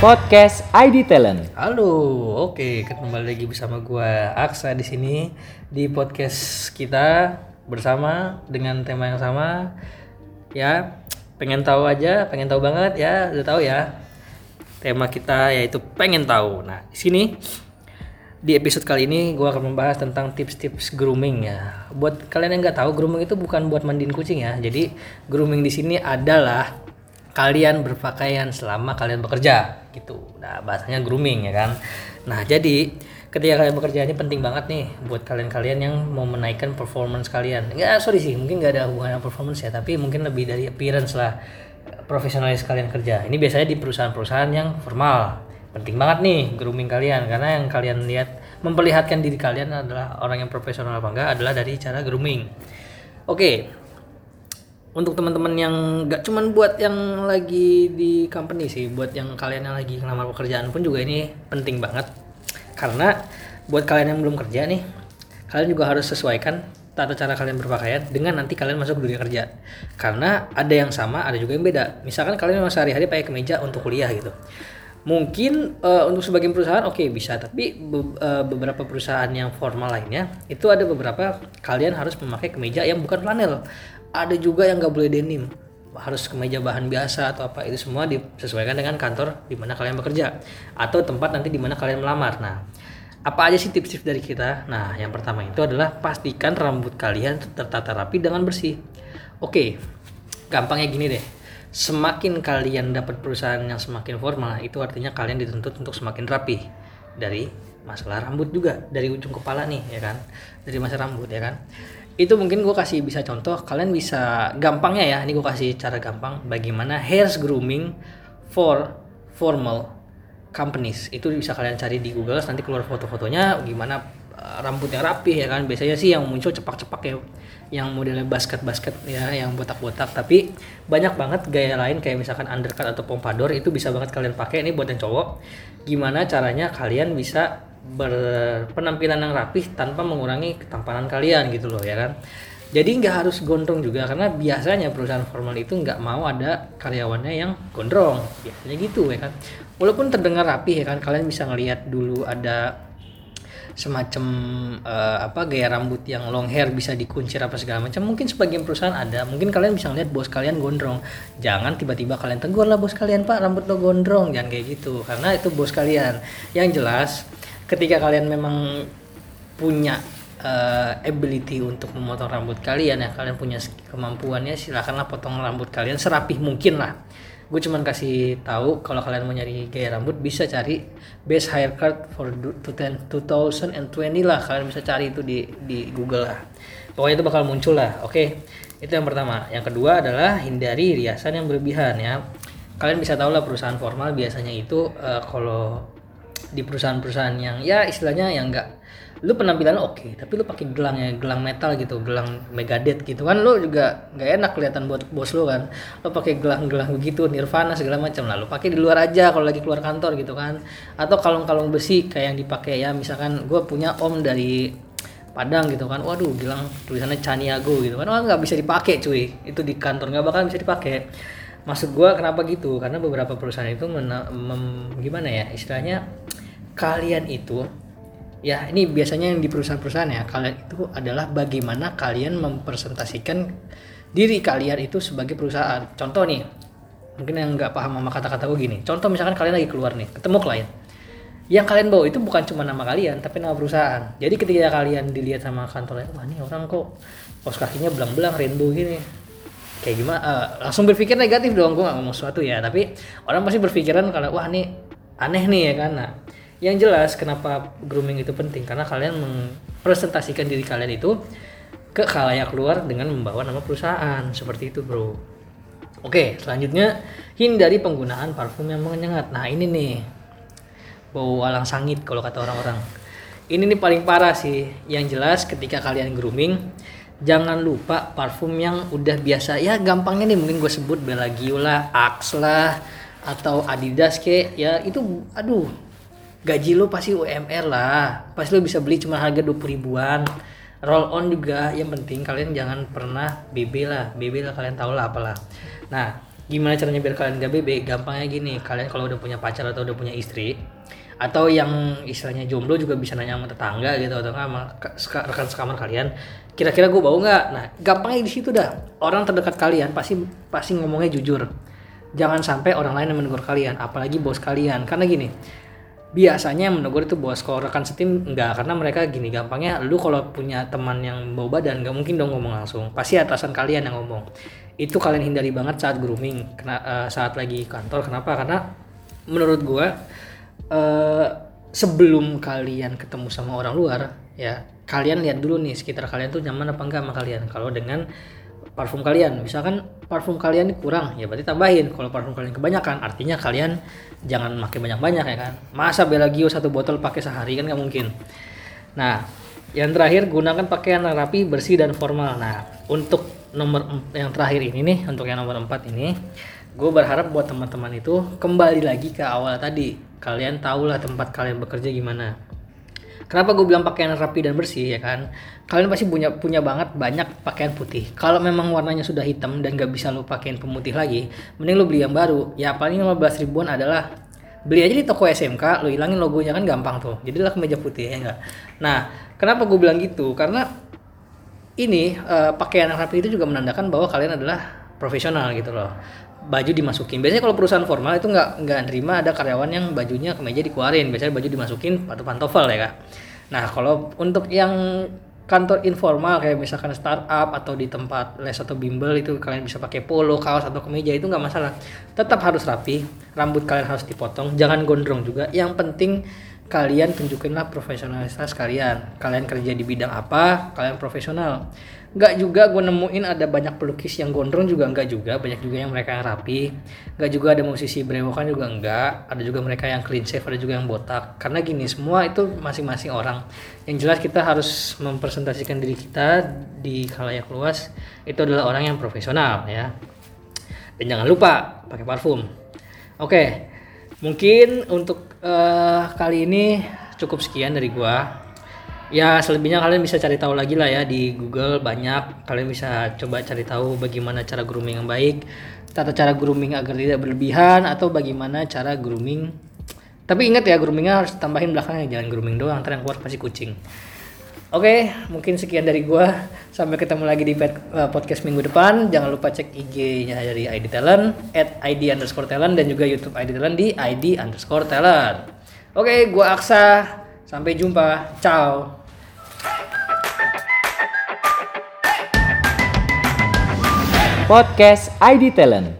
podcast ID Talent. Halo, oke, kembali lagi bersama gua Aksa di sini di podcast kita bersama dengan tema yang sama. Ya, pengen tahu aja, pengen tahu banget ya, udah tahu ya. Tema kita yaitu pengen tahu. Nah, di sini di episode kali ini gua akan membahas tentang tips-tips grooming ya. Buat kalian yang nggak tahu, grooming itu bukan buat mandiin kucing ya. Jadi grooming di sini adalah kalian berpakaian selama kalian bekerja gitu. Nah, bahasanya grooming ya kan. Nah, jadi ketika kalian bekerja ini penting banget nih buat kalian-kalian yang mau menaikkan performance kalian. Enggak, sorry sih, mungkin nggak ada hubungan dengan performance ya, tapi mungkin lebih dari appearance lah profesionalis kalian kerja. Ini biasanya di perusahaan-perusahaan yang formal. Penting banget nih grooming kalian karena yang kalian lihat memperlihatkan diri kalian adalah orang yang profesional apa enggak adalah dari cara grooming. Oke, untuk teman-teman yang nggak cuman buat yang lagi di company sih, buat yang kalian yang lagi ngelamar pekerjaan pun juga ini penting banget. Karena buat kalian yang belum kerja nih, kalian juga harus sesuaikan tata cara kalian berpakaian dengan nanti kalian masuk dunia kerja. Karena ada yang sama, ada juga yang beda. Misalkan kalian memang sehari-hari pakai kemeja untuk kuliah gitu. Mungkin uh, untuk sebagian perusahaan oke okay, bisa, tapi be uh, beberapa perusahaan yang formal lainnya itu ada beberapa kalian harus memakai kemeja yang bukan flanel ada juga yang nggak boleh denim harus kemeja bahan biasa atau apa itu semua disesuaikan dengan kantor di mana kalian bekerja atau tempat nanti di mana kalian melamar. Nah, apa aja sih tips-tips dari kita? Nah, yang pertama itu adalah pastikan rambut kalian tertata rapi dengan bersih. Oke, gampangnya gini deh. Semakin kalian dapat perusahaan yang semakin formal, itu artinya kalian dituntut untuk semakin rapi dari masalah rambut juga dari ujung kepala nih ya kan? Dari masa rambut ya kan? Itu mungkin gue kasih bisa contoh kalian bisa gampangnya ya ini gue kasih cara gampang bagaimana hair grooming for formal companies. Itu bisa kalian cari di Google nanti keluar foto-fotonya gimana rambutnya rapi ya kan. Biasanya sih yang muncul cepak-cepak ya yang modelnya basket-basket ya yang botak-botak. Tapi banyak banget gaya lain kayak misalkan undercut atau pompadour itu bisa banget kalian pakai ini buat yang cowok. Gimana caranya kalian bisa berpenampilan yang rapih tanpa mengurangi ketampanan kalian gitu loh ya kan? Jadi nggak harus gondrong juga karena biasanya perusahaan formal itu nggak mau ada karyawannya yang gondrong. Biasanya gitu ya kan? Walaupun terdengar rapih ya kan kalian bisa ngelihat dulu ada semacam uh, apa gaya rambut yang long hair bisa dikuncir apa segala macam. Mungkin sebagian perusahaan ada. Mungkin kalian bisa ngeliat bos kalian gondrong. Jangan tiba-tiba kalian tegur lah bos kalian pak rambut lo gondrong. Jangan kayak gitu. Karena itu bos kalian. Yang jelas ketika kalian memang punya uh, ability untuk memotong rambut kalian ya kalian punya kemampuannya silahkanlah potong rambut kalian serapih mungkin lah gue cuman kasih tahu kalau kalian mau nyari gaya rambut bisa cari best haircut for 2020 lah. Kalian bisa cari itu di di Google lah. Pokoknya itu bakal muncul lah oke? Okay? itu yang pertama. Yang kedua adalah hindari riasan yang berlebihan ya. Kalian bisa tahu lah perusahaan formal biasanya itu uh, kalau di perusahaan-perusahaan yang ya istilahnya yang enggak lu penampilan oke okay, tapi lu pakai gelang ya gelang metal gitu gelang megadeth gitu kan lu juga nggak enak kelihatan buat bos lu kan. Lu pakai gelang-gelang begitu nirvana segala macam lah lu pakai di luar aja kalau lagi keluar kantor gitu kan. Atau kalung-kalung besi kayak yang dipakai ya misalkan gue punya om dari Padang gitu kan waduh bilang tulisannya Caniago gitu kan nggak bisa dipakai cuy itu di kantor nggak bakal bisa dipakai. Maksud gue kenapa gitu? Karena beberapa perusahaan itu mem, gimana ya istilahnya kalian itu ya ini biasanya yang di perusahaan-perusahaan ya. Kalian itu adalah bagaimana kalian mempresentasikan diri kalian itu sebagai perusahaan. Contoh nih mungkin yang nggak paham sama kata-kata gue gini. Contoh misalkan kalian lagi keluar nih ketemu klien. Yang kalian bawa itu bukan cuma nama kalian tapi nama perusahaan. Jadi ketika kalian dilihat sama kantornya wah ini orang kok pos kakinya belang-belang rainbow gini. Kayak gimana uh, langsung berpikir negatif dong gue gak ngomong sesuatu ya. Tapi orang pasti berpikiran kalau wah ini aneh nih ya nah yang jelas kenapa grooming itu penting karena kalian mempresentasikan diri kalian itu ke khalayak luar dengan membawa nama perusahaan. Seperti itu bro. Oke selanjutnya hindari penggunaan parfum yang menyengat. Nah ini nih. Bau alang sangit kalau kata orang-orang. Ini nih paling parah sih. Yang jelas ketika kalian grooming jangan lupa parfum yang udah biasa. Ya gampangnya nih mungkin gue sebut Bella Giola, Axe lah atau Adidas ke. Ya itu aduh gaji lo pasti UMR lah. Pasti lo bisa beli cuma harga 20 ribuan. Roll on juga. Yang penting kalian jangan pernah BB lah. BB lah kalian tau lah apalah. Nah gimana caranya biar kalian gak bebe gampangnya gini. Kalian kalau udah punya pacar atau udah punya istri atau yang istilahnya jomblo juga bisa nanya sama tetangga gitu atau sama rekan sekamar kalian kira-kira gue bau nggak? Nah gampangnya di situ dah. Orang terdekat kalian pasti pasti ngomongnya jujur. Jangan sampai orang lain yang menegur kalian apalagi bos kalian. Karena gini biasanya yang menegur itu bos kalau rekan setim enggak. Karena mereka gini gampangnya lu kalau punya teman yang bau badan nggak mungkin dong ngomong langsung. Pasti atasan kalian yang ngomong. Itu kalian hindari banget saat grooming kena, eh, saat lagi kantor. Kenapa? Karena menurut gua eh, sebelum kalian ketemu sama orang luar ya kalian lihat dulu nih sekitar kalian tuh nyaman apa enggak sama kalian. Kalau dengan parfum kalian. Misalkan parfum kalian kurang ya berarti tambahin. Kalau parfum kalian kebanyakan artinya kalian jangan pakai banyak-banyak ya kan? Masa Belagio satu botol pakai sehari kan nggak mungkin. Nah yang terakhir gunakan pakaian rapi bersih dan formal. Nah untuk nomor yang terakhir ini nih untuk yang nomor 4 ini gue berharap buat teman-teman itu kembali lagi ke awal tadi. Kalian tahulah tempat kalian bekerja gimana Kenapa gue bilang pakaian rapi dan bersih ya kan? Kalian pasti punya punya banget banyak pakaian putih. Kalau memang warnanya sudah hitam dan gak bisa lo pakein pemutih lagi, mending lo beli yang baru. Ya paling 15 ribuan adalah beli aja di toko SMK, lo hilangin logonya kan gampang tuh. Jadilah kemeja putih ya enggak. Nah, kenapa gue bilang gitu? Karena ini eh, pakaian rapi itu juga menandakan bahwa kalian adalah profesional gitu loh. Baju dimasukin. Biasanya kalau perusahaan formal itu nggak nggak nerima ada karyawan yang bajunya kemeja dikeluarin. Biasanya baju dimasukin atau pantofel ya kak. Nah kalau untuk yang kantor informal kayak misalkan startup atau di tempat les atau bimbel itu kalian bisa pakai polo kaos atau kemeja itu nggak masalah. Tetap harus rapi rambut kalian harus dipotong jangan gondrong juga. Yang penting kalian tunjukinlah profesionalitas kalian. Kalian kerja di bidang apa kalian profesional. Nggak juga gue nemuin ada banyak pelukis yang gondrong juga enggak juga. Banyak juga yang mereka yang rapi. Nggak juga ada musisi brewokan juga enggak ada juga mereka yang clean shave ada juga yang botak. Karena gini semua itu masing-masing orang. Yang jelas kita harus mempresentasikan diri kita di khalayak luas. Itu adalah orang yang profesional ya. Dan jangan lupa pakai parfum. Oke mungkin untuk eh, kali ini cukup sekian dari gua. Ya selebihnya kalian bisa cari tahu lagi lah ya di Google banyak. Kalian bisa coba cari tahu bagaimana cara grooming yang baik tata cara grooming agar tidak berlebihan atau bagaimana cara grooming. Tapi ingat ya groomingnya harus tambahin belakangnya. Jangan grooming doang ntar yang keluar pasti kucing Oke, mungkin sekian dari gua. Sampai ketemu lagi di eh, podcast minggu depan. Jangan lupa cek IG-nya dari ID Talent, at ID underscore Talent, dan juga YouTube ID Talent di ID underscore Talent. Oke, gua Aksa. Sampai jumpa. Ciao. Podcast ID Talent.